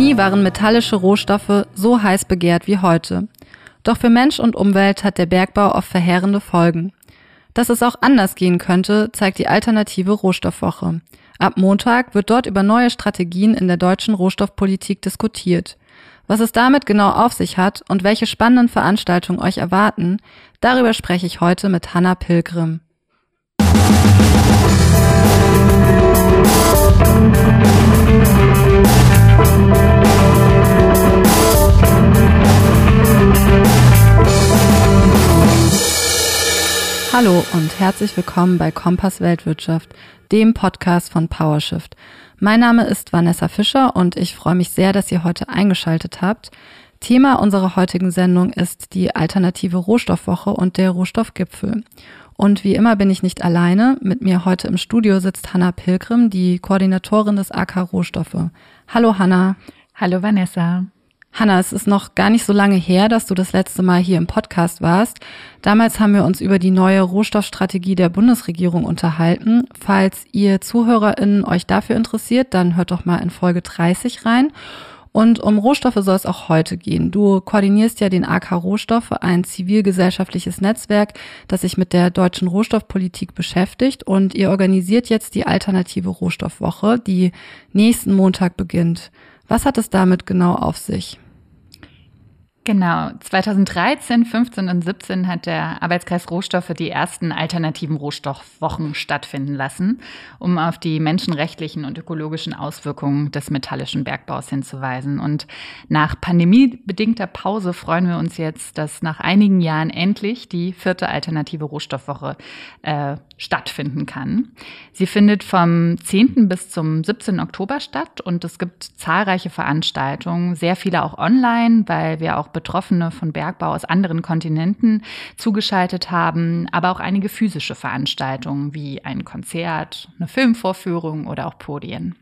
nie waren metallische Rohstoffe so heiß begehrt wie heute. Doch für Mensch und Umwelt hat der Bergbau oft verheerende Folgen. Dass es auch anders gehen könnte, zeigt die alternative Rohstoffwoche. Ab Montag wird dort über neue Strategien in der deutschen Rohstoffpolitik diskutiert. Was es damit genau auf sich hat und welche spannenden Veranstaltungen euch erwarten, darüber spreche ich heute mit Hanna Pilgrim. Hallo und herzlich willkommen bei Kompass Weltwirtschaft, dem Podcast von PowerShift. Mein Name ist Vanessa Fischer und ich freue mich sehr, dass ihr heute eingeschaltet habt. Thema unserer heutigen Sendung ist die alternative Rohstoffwoche und der Rohstoffgipfel. Und wie immer bin ich nicht alleine. Mit mir heute im Studio sitzt Hanna Pilgrim, die Koordinatorin des AK Rohstoffe. Hallo Hanna. Hallo Vanessa. Hanna, es ist noch gar nicht so lange her, dass du das letzte Mal hier im Podcast warst. Damals haben wir uns über die neue Rohstoffstrategie der Bundesregierung unterhalten. Falls ihr ZuhörerInnen euch dafür interessiert, dann hört doch mal in Folge 30 rein. Und um Rohstoffe soll es auch heute gehen. Du koordinierst ja den AK Rohstoffe, ein zivilgesellschaftliches Netzwerk, das sich mit der deutschen Rohstoffpolitik beschäftigt. Und ihr organisiert jetzt die alternative Rohstoffwoche, die nächsten Montag beginnt. Was hat es damit genau auf sich? Genau, 2013, 15 und 17 hat der Arbeitskreis Rohstoffe die ersten alternativen Rohstoffwochen stattfinden lassen, um auf die menschenrechtlichen und ökologischen Auswirkungen des metallischen Bergbaus hinzuweisen. Und nach pandemiebedingter Pause freuen wir uns jetzt, dass nach einigen Jahren endlich die vierte alternative Rohstoffwoche äh, stattfinden kann. Sie findet vom 10. bis zum 17. Oktober statt und es gibt zahlreiche Veranstaltungen, sehr viele auch online, weil wir auch Betroffene von Bergbau aus anderen Kontinenten zugeschaltet haben, aber auch einige physische Veranstaltungen wie ein Konzert, eine Filmvorführung oder auch Podien.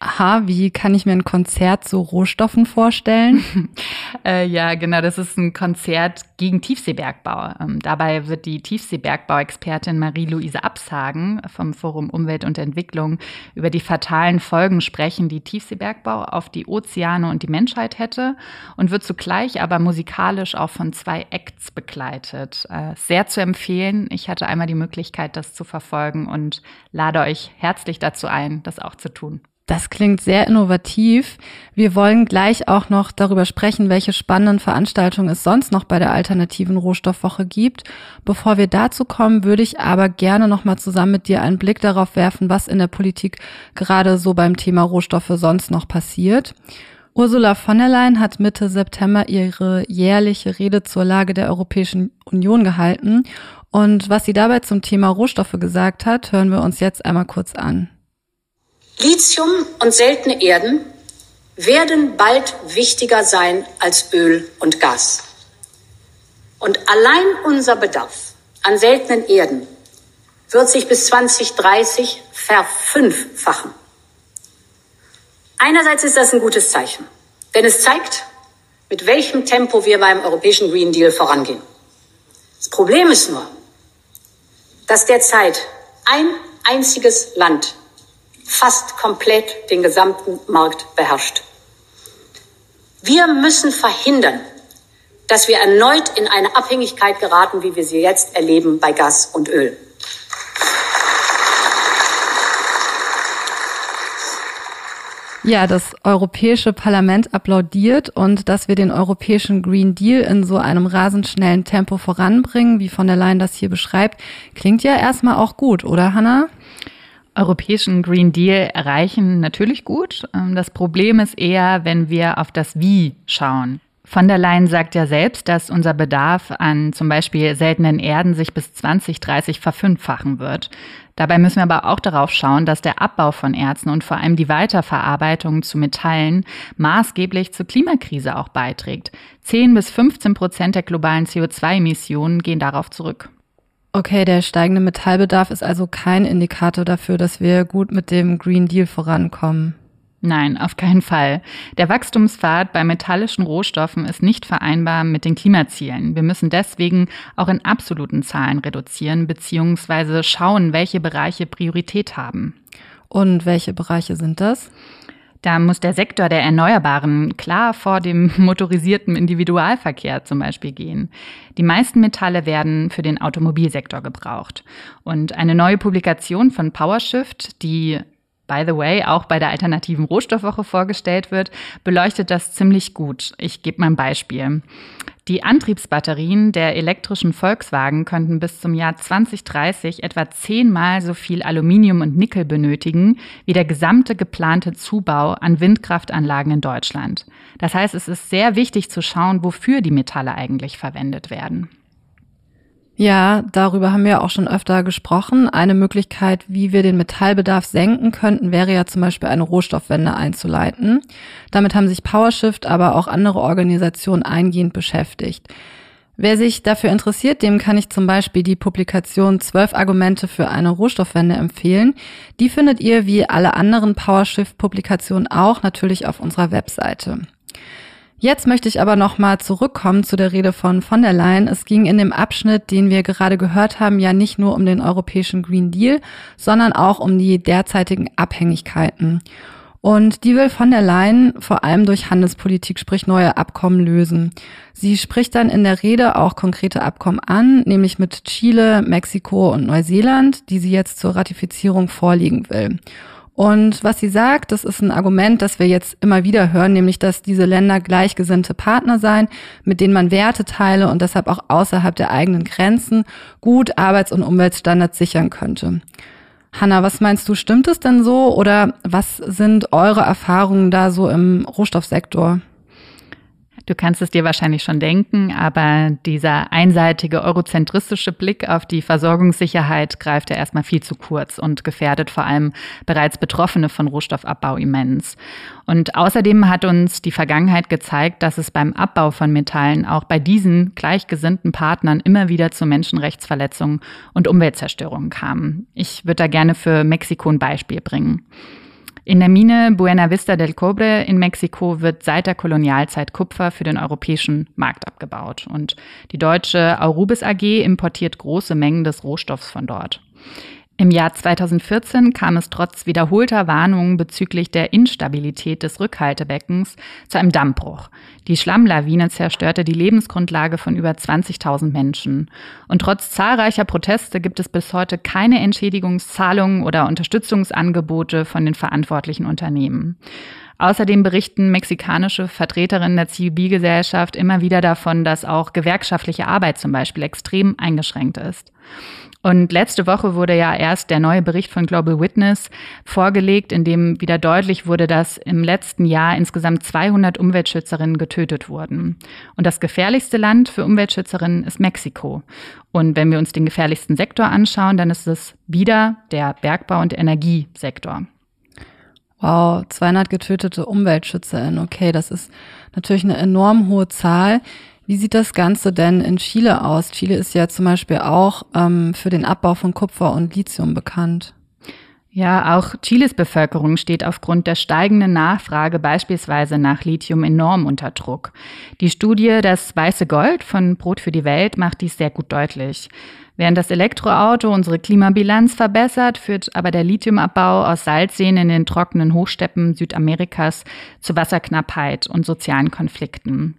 Aha, wie kann ich mir ein Konzert zu Rohstoffen vorstellen? äh, ja, genau, das ist ein Konzert gegen Tiefseebergbau. Ähm, dabei wird die Tiefseebergbauexpertin Marie-Louise Absagen vom Forum Umwelt und Entwicklung über die fatalen Folgen sprechen, die Tiefseebergbau auf die Ozeane und die Menschheit hätte und wird zugleich aber musikalisch auch von zwei Acts begleitet. Äh, sehr zu empfehlen. Ich hatte einmal die Möglichkeit, das zu verfolgen und lade euch herzlich dazu ein, das auch zu tun. Das klingt sehr innovativ. Wir wollen gleich auch noch darüber sprechen, welche spannenden Veranstaltungen es sonst noch bei der alternativen Rohstoffwoche gibt. Bevor wir dazu kommen, würde ich aber gerne noch mal zusammen mit dir einen Blick darauf werfen, was in der Politik gerade so beim Thema Rohstoffe sonst noch passiert. Ursula von der Leyen hat Mitte September ihre jährliche Rede zur Lage der Europäischen Union gehalten. Und was sie dabei zum Thema Rohstoffe gesagt hat, hören wir uns jetzt einmal kurz an. Lithium und seltene Erden werden bald wichtiger sein als Öl und Gas. Und allein unser Bedarf an seltenen Erden wird sich bis 2030 verfünffachen. Einerseits ist das ein gutes Zeichen, denn es zeigt, mit welchem Tempo wir beim europäischen Green Deal vorangehen. Das Problem ist nur, dass derzeit ein einziges Land fast komplett den gesamten Markt beherrscht. Wir müssen verhindern, dass wir erneut in eine Abhängigkeit geraten, wie wir sie jetzt erleben bei Gas und Öl. Ja, das Europäische Parlament applaudiert und dass wir den europäischen Green Deal in so einem rasend schnellen Tempo voranbringen, wie von der Leyen das hier beschreibt, klingt ja erstmal auch gut, oder Hannah? Europäischen Green Deal erreichen, natürlich gut. Ähm, das Problem ist eher, wenn wir auf das Wie schauen. Von der Leyen sagt ja selbst, dass unser Bedarf an zum Beispiel seltenen Erden sich bis 2030 verfünffachen wird. Dabei müssen wir aber auch darauf schauen, dass der Abbau von Erzen und vor allem die Weiterverarbeitung zu Metallen maßgeblich zur Klimakrise auch beiträgt. 10 bis 15 Prozent der globalen CO2-Emissionen gehen darauf zurück. Okay, der steigende Metallbedarf ist also kein Indikator dafür, dass wir gut mit dem Green Deal vorankommen. Nein, auf keinen Fall. Der Wachstumspfad bei metallischen Rohstoffen ist nicht vereinbar mit den Klimazielen. Wir müssen deswegen auch in absoluten Zahlen reduzieren bzw. schauen, welche Bereiche Priorität haben. Und welche Bereiche sind das? Da muss der Sektor der Erneuerbaren klar vor dem motorisierten Individualverkehr zum Beispiel gehen. Die meisten Metalle werden für den Automobilsektor gebraucht. Und eine neue Publikation von PowerShift, die by the way, auch bei der alternativen Rohstoffwoche vorgestellt wird, beleuchtet das ziemlich gut. Ich gebe mal ein Beispiel. Die Antriebsbatterien der elektrischen Volkswagen könnten bis zum Jahr 2030 etwa zehnmal so viel Aluminium und Nickel benötigen wie der gesamte geplante Zubau an Windkraftanlagen in Deutschland. Das heißt, es ist sehr wichtig zu schauen, wofür die Metalle eigentlich verwendet werden. Ja, darüber haben wir auch schon öfter gesprochen. Eine Möglichkeit, wie wir den Metallbedarf senken könnten, wäre ja zum Beispiel eine Rohstoffwende einzuleiten. Damit haben sich PowerShift, aber auch andere Organisationen eingehend beschäftigt. Wer sich dafür interessiert, dem kann ich zum Beispiel die Publikation Zwölf Argumente für eine Rohstoffwende empfehlen. Die findet ihr wie alle anderen PowerShift-Publikationen auch natürlich auf unserer Webseite. Jetzt möchte ich aber nochmal zurückkommen zu der Rede von von der Leyen. Es ging in dem Abschnitt, den wir gerade gehört haben, ja nicht nur um den europäischen Green Deal, sondern auch um die derzeitigen Abhängigkeiten. Und die will von der Leyen vor allem durch Handelspolitik, sprich neue Abkommen lösen. Sie spricht dann in der Rede auch konkrete Abkommen an, nämlich mit Chile, Mexiko und Neuseeland, die sie jetzt zur Ratifizierung vorlegen will. Und was sie sagt, das ist ein Argument, das wir jetzt immer wieder hören, nämlich dass diese Länder gleichgesinnte Partner seien, mit denen man Werte teile und deshalb auch außerhalb der eigenen Grenzen gut Arbeits- und Umweltstandards sichern könnte. Hanna, was meinst du, stimmt es denn so oder was sind eure Erfahrungen da so im Rohstoffsektor? Du kannst es dir wahrscheinlich schon denken, aber dieser einseitige eurozentristische Blick auf die Versorgungssicherheit greift ja erstmal viel zu kurz und gefährdet vor allem bereits Betroffene von Rohstoffabbau immens. Und außerdem hat uns die Vergangenheit gezeigt, dass es beim Abbau von Metallen auch bei diesen gleichgesinnten Partnern immer wieder zu Menschenrechtsverletzungen und Umweltzerstörungen kam. Ich würde da gerne für Mexiko ein Beispiel bringen. In der Mine Buena Vista del Cobre in Mexiko wird seit der Kolonialzeit Kupfer für den europäischen Markt abgebaut. Und die deutsche Aurubis AG importiert große Mengen des Rohstoffs von dort. Im Jahr 2014 kam es trotz wiederholter Warnungen bezüglich der Instabilität des Rückhaltebeckens zu einem Dammbruch. Die Schlammlawine zerstörte die Lebensgrundlage von über 20.000 Menschen. Und trotz zahlreicher Proteste gibt es bis heute keine Entschädigungszahlungen oder Unterstützungsangebote von den verantwortlichen Unternehmen. Außerdem berichten mexikanische Vertreterinnen der Zivilgesellschaft immer wieder davon, dass auch gewerkschaftliche Arbeit zum Beispiel extrem eingeschränkt ist. Und letzte Woche wurde ja erst der neue Bericht von Global Witness vorgelegt, in dem wieder deutlich wurde, dass im letzten Jahr insgesamt 200 Umweltschützerinnen getötet wurden. Und das gefährlichste Land für Umweltschützerinnen ist Mexiko. Und wenn wir uns den gefährlichsten Sektor anschauen, dann ist es wieder der Bergbau- und Energiesektor. Wow, 200 getötete UmweltschützerInnen. Okay, das ist natürlich eine enorm hohe Zahl. Wie sieht das Ganze denn in Chile aus? Chile ist ja zum Beispiel auch ähm, für den Abbau von Kupfer und Lithium bekannt. Ja, auch Chiles Bevölkerung steht aufgrund der steigenden Nachfrage beispielsweise nach Lithium enorm unter Druck. Die Studie Das weiße Gold von Brot für die Welt macht dies sehr gut deutlich. Während das Elektroauto unsere Klimabilanz verbessert, führt aber der Lithiumabbau aus Salzseen in den trockenen Hochsteppen Südamerikas zu Wasserknappheit und sozialen Konflikten.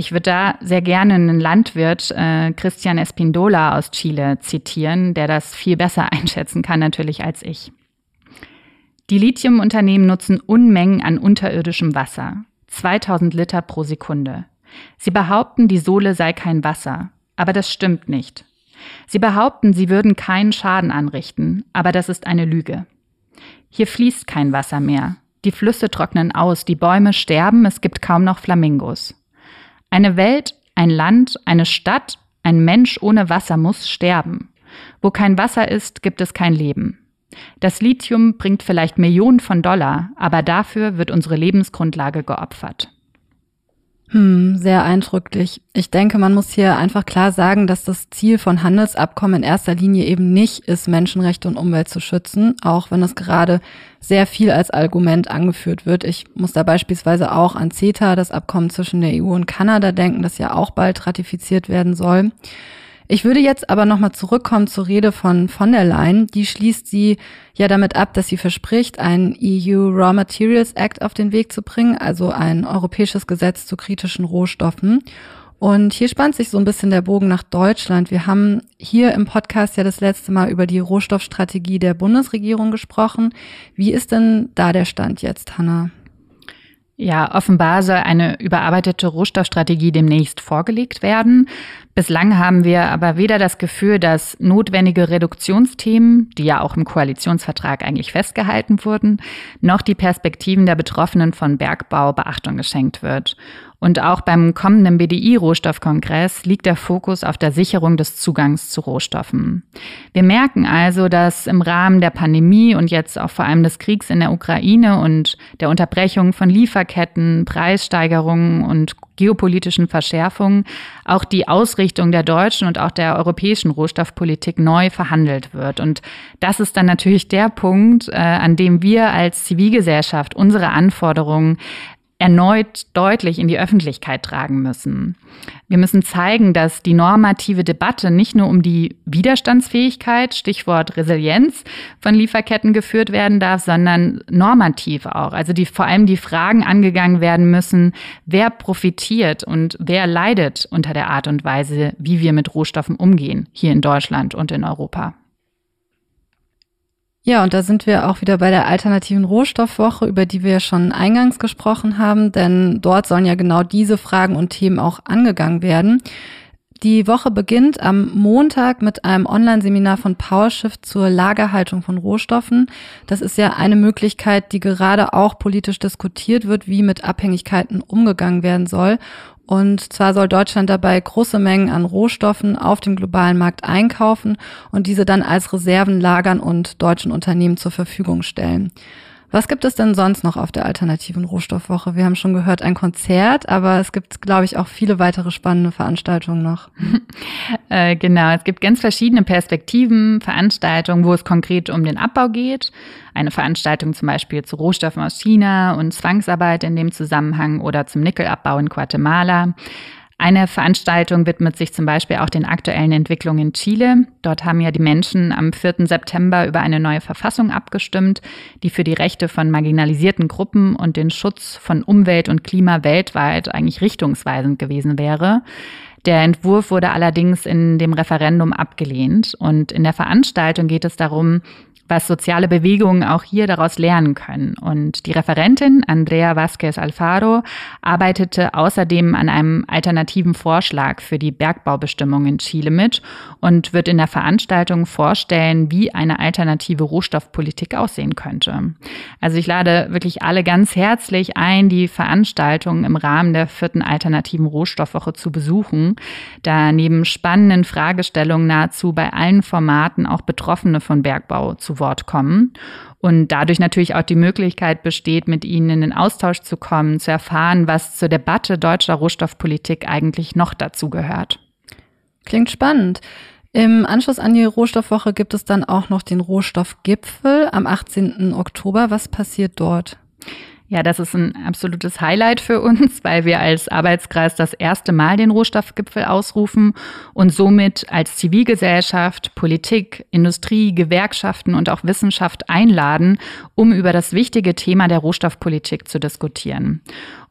Ich würde da sehr gerne einen Landwirt, äh, Christian Espindola aus Chile, zitieren, der das viel besser einschätzen kann natürlich als ich. Die Lithiumunternehmen nutzen Unmengen an unterirdischem Wasser, 2000 Liter pro Sekunde. Sie behaupten, die Sohle sei kein Wasser, aber das stimmt nicht. Sie behaupten, sie würden keinen Schaden anrichten, aber das ist eine Lüge. Hier fließt kein Wasser mehr. Die Flüsse trocknen aus, die Bäume sterben, es gibt kaum noch Flamingos. Eine Welt, ein Land, eine Stadt, ein Mensch ohne Wasser muss sterben. Wo kein Wasser ist, gibt es kein Leben. Das Lithium bringt vielleicht Millionen von Dollar, aber dafür wird unsere Lebensgrundlage geopfert. Hm, sehr eindrücklich. Ich denke, man muss hier einfach klar sagen, dass das Ziel von Handelsabkommen in erster Linie eben nicht ist, Menschenrechte und Umwelt zu schützen, auch wenn es gerade sehr viel als Argument angeführt wird. Ich muss da beispielsweise auch an CETA, das Abkommen zwischen der EU und Kanada denken, das ja auch bald ratifiziert werden soll. Ich würde jetzt aber nochmal zurückkommen zur Rede von von der Leyen. Die schließt sie ja damit ab, dass sie verspricht, einen EU Raw Materials Act auf den Weg zu bringen, also ein europäisches Gesetz zu kritischen Rohstoffen. Und hier spannt sich so ein bisschen der Bogen nach Deutschland. Wir haben hier im Podcast ja das letzte Mal über die Rohstoffstrategie der Bundesregierung gesprochen. Wie ist denn da der Stand jetzt, Hanna? Ja, offenbar soll eine überarbeitete Rohstoffstrategie demnächst vorgelegt werden. Bislang haben wir aber weder das Gefühl, dass notwendige Reduktionsthemen, die ja auch im Koalitionsvertrag eigentlich festgehalten wurden, noch die Perspektiven der Betroffenen von Bergbau Beachtung geschenkt wird. Und auch beim kommenden BDI-Rohstoffkongress liegt der Fokus auf der Sicherung des Zugangs zu Rohstoffen. Wir merken also, dass im Rahmen der Pandemie und jetzt auch vor allem des Kriegs in der Ukraine und der Unterbrechung von Lieferketten, Preissteigerungen und geopolitischen Verschärfungen auch die Ausrichtung der deutschen und auch der europäischen Rohstoffpolitik neu verhandelt wird. Und das ist dann natürlich der Punkt, äh, an dem wir als Zivilgesellschaft unsere Anforderungen erneut deutlich in die Öffentlichkeit tragen müssen. Wir müssen zeigen, dass die normative Debatte nicht nur um die Widerstandsfähigkeit, Stichwort Resilienz von Lieferketten geführt werden darf, sondern normativ auch. Also die, vor allem die Fragen angegangen werden müssen, wer profitiert und wer leidet unter der Art und Weise, wie wir mit Rohstoffen umgehen, hier in Deutschland und in Europa. Ja, und da sind wir auch wieder bei der alternativen Rohstoffwoche, über die wir schon eingangs gesprochen haben, denn dort sollen ja genau diese Fragen und Themen auch angegangen werden. Die Woche beginnt am Montag mit einem Online-Seminar von PowerShift zur Lagerhaltung von Rohstoffen. Das ist ja eine Möglichkeit, die gerade auch politisch diskutiert wird, wie mit Abhängigkeiten umgegangen werden soll. Und zwar soll Deutschland dabei große Mengen an Rohstoffen auf dem globalen Markt einkaufen und diese dann als Reserven lagern und deutschen Unternehmen zur Verfügung stellen. Was gibt es denn sonst noch auf der alternativen Rohstoffwoche? Wir haben schon gehört, ein Konzert, aber es gibt, glaube ich, auch viele weitere spannende Veranstaltungen noch. äh, genau, es gibt ganz verschiedene Perspektiven, Veranstaltungen, wo es konkret um den Abbau geht. Eine Veranstaltung zum Beispiel zu Rohstoffen aus China und Zwangsarbeit in dem Zusammenhang oder zum Nickelabbau in Guatemala. Eine Veranstaltung widmet sich zum Beispiel auch den aktuellen Entwicklungen in Chile. Dort haben ja die Menschen am 4. September über eine neue Verfassung abgestimmt, die für die Rechte von marginalisierten Gruppen und den Schutz von Umwelt und Klima weltweit eigentlich richtungsweisend gewesen wäre. Der Entwurf wurde allerdings in dem Referendum abgelehnt. Und in der Veranstaltung geht es darum, was soziale Bewegungen auch hier daraus lernen können. Und die Referentin Andrea Vázquez Alfaro arbeitete außerdem an einem alternativen Vorschlag für die Bergbaubestimmung in Chile mit und wird in der Veranstaltung vorstellen, wie eine alternative Rohstoffpolitik aussehen könnte. Also ich lade wirklich alle ganz herzlich ein, die Veranstaltung im Rahmen der vierten alternativen Rohstoffwoche zu besuchen, da neben spannenden Fragestellungen nahezu bei allen Formaten auch Betroffene von Bergbau zu Wort kommen und dadurch natürlich auch die Möglichkeit besteht, mit ihnen in den Austausch zu kommen, zu erfahren, was zur Debatte deutscher Rohstoffpolitik eigentlich noch dazu gehört. Klingt spannend. Im Anschluss an die Rohstoffwoche gibt es dann auch noch den Rohstoffgipfel am 18. Oktober. Was passiert dort? Ja, das ist ein absolutes Highlight für uns, weil wir als Arbeitskreis das erste Mal den Rohstoffgipfel ausrufen und somit als Zivilgesellschaft, Politik, Industrie, Gewerkschaften und auch Wissenschaft einladen, um über das wichtige Thema der Rohstoffpolitik zu diskutieren.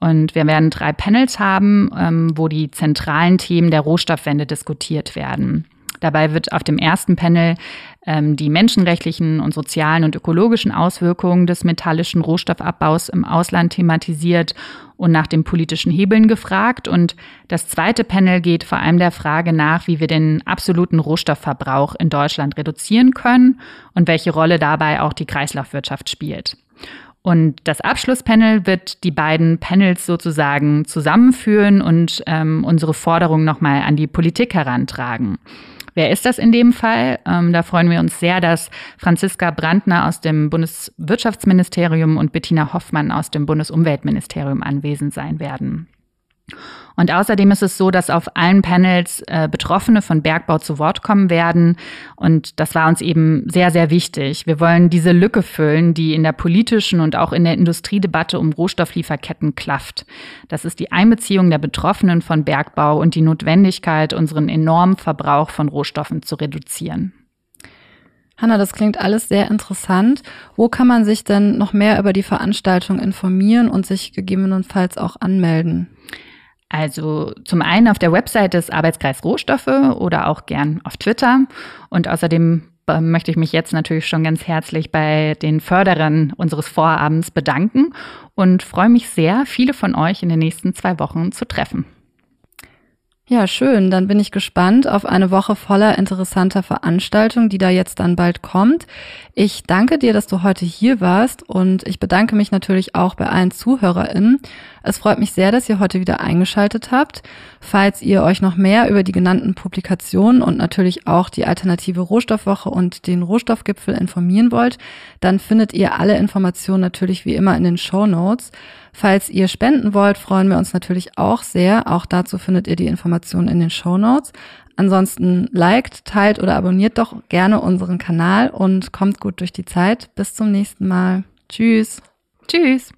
Und wir werden drei Panels haben, ähm, wo die zentralen Themen der Rohstoffwende diskutiert werden. Dabei wird auf dem ersten Panel die menschenrechtlichen und sozialen und ökologischen Auswirkungen des metallischen Rohstoffabbaus im Ausland thematisiert und nach den politischen Hebeln gefragt. Und das zweite Panel geht vor allem der Frage nach, wie wir den absoluten Rohstoffverbrauch in Deutschland reduzieren können und welche Rolle dabei auch die Kreislaufwirtschaft spielt. Und das Abschlusspanel wird die beiden Panels sozusagen zusammenführen und ähm, unsere Forderungen nochmal an die Politik herantragen. Wer ist das in dem Fall? Ähm, da freuen wir uns sehr, dass Franziska Brandner aus dem Bundeswirtschaftsministerium und Bettina Hoffmann aus dem Bundesumweltministerium anwesend sein werden. Und außerdem ist es so, dass auf allen Panels äh, Betroffene von Bergbau zu Wort kommen werden. Und das war uns eben sehr, sehr wichtig. Wir wollen diese Lücke füllen, die in der politischen und auch in der Industriedebatte um Rohstofflieferketten klafft. Das ist die Einbeziehung der Betroffenen von Bergbau und die Notwendigkeit, unseren enormen Verbrauch von Rohstoffen zu reduzieren. Hanna, das klingt alles sehr interessant. Wo kann man sich denn noch mehr über die Veranstaltung informieren und sich gegebenenfalls auch anmelden? Also zum einen auf der Website des Arbeitskreis Rohstoffe oder auch gern auf Twitter. Und außerdem äh, möchte ich mich jetzt natürlich schon ganz herzlich bei den Förderern unseres Vorabends bedanken und freue mich sehr, viele von euch in den nächsten zwei Wochen zu treffen. Ja, schön. Dann bin ich gespannt auf eine Woche voller interessanter Veranstaltungen, die da jetzt dann bald kommt. Ich danke dir, dass du heute hier warst und ich bedanke mich natürlich auch bei allen ZuhörerInnen. Es freut mich sehr, dass ihr heute wieder eingeschaltet habt. Falls ihr euch noch mehr über die genannten Publikationen und natürlich auch die alternative Rohstoffwoche und den Rohstoffgipfel informieren wollt, dann findet ihr alle Informationen natürlich wie immer in den Show Notes. Falls ihr spenden wollt, freuen wir uns natürlich auch sehr. Auch dazu findet ihr die Informationen in den Show Notes. Ansonsten liked, teilt oder abonniert doch gerne unseren Kanal und kommt gut durch die Zeit. Bis zum nächsten Mal. Tschüss. Tschüss.